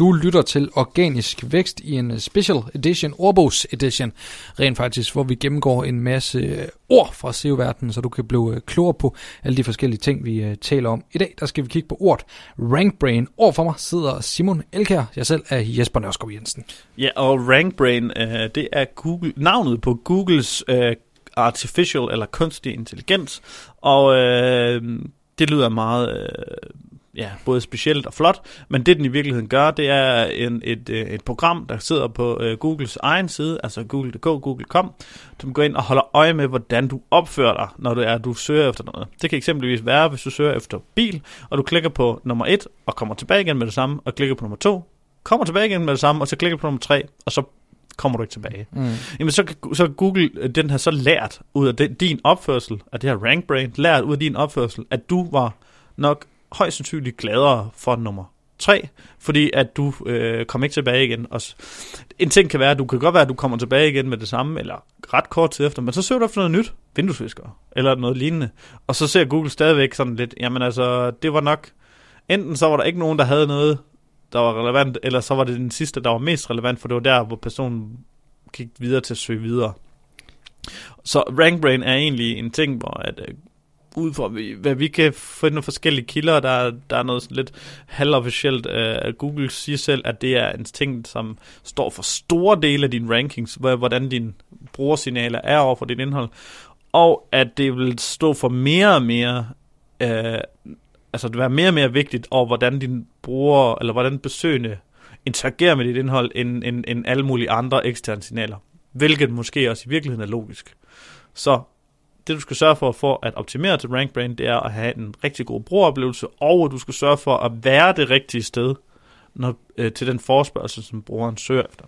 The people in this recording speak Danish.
Du lytter til Organisk Vækst i en øh, special edition, ordbogs edition, rent faktisk, hvor vi gennemgår en masse øh, ord fra SEO-verdenen, så du kan blive øh, klogere på alle de forskellige ting, vi taler om. I dag, der skal vi kigge på ordet RankBrain. Over for mig sidder Simon Elkær, jeg selv er Jesper Nørskov Jensen. Ja, og RankBrain, det er Google, navnet på Googles artificial eller kunstig intelligens, og øh, det lyder meget... Øh, ja, både specielt og flot, men det den i virkeligheden gør, det er en, et, øh, et program, der sidder på uh, Googles egen side, altså google.dk, google.com, som går ind og holder øje med, hvordan du opfører dig, når du er, du søger efter noget. Det kan eksempelvis være, hvis du søger efter bil, og du klikker på nummer 1, og kommer tilbage igen med det samme, og klikker på nummer 2, kommer tilbage igen med det samme, og så klikker på nummer 3, og så kommer du ikke tilbage. Mm. Jamen så, så Google, øh, den har så lært ud af den, din opførsel, af det her rank brain, lært ud af din opførsel, at du var nok højst sandsynligt gladere for nummer 3, fordi at du øh, kommer ikke tilbage igen. Og en ting kan være, at du kan godt være, at du kommer tilbage igen med det samme, eller ret kort tid efter, men så søger du efter noget nyt, vinduesvisker, eller noget lignende. Og så ser Google stadigvæk sådan lidt, jamen altså, det var nok, enten så var der ikke nogen, der havde noget, der var relevant, eller så var det den sidste, der var mest relevant, for det var der, hvor personen gik videre til at søge videre. Så RankBrain er egentlig en ting, hvor at, øh, ud fra, hvad vi kan finde nogle forskellige kilder, der, der er noget sådan lidt halvofficielt. Uh, Google siger selv, at det er en ting, som står for store dele af dine rankings, hvordan dine brugersignaler er over for dit indhold, og at det vil stå for mere og mere, uh, altså det vil være mere og mere vigtigt over, hvordan din bruger, eller hvordan besøgende interagerer med dit indhold, end, end, end alle mulige andre eksterne signaler. Hvilket måske også i virkeligheden er logisk. Så det du skal sørge for for at optimere til RankBrain, det er at have en rigtig god brugeroplevelse, og du skal sørge for at være det rigtige sted når, øh, til den forspørgsel, som brugeren søger efter.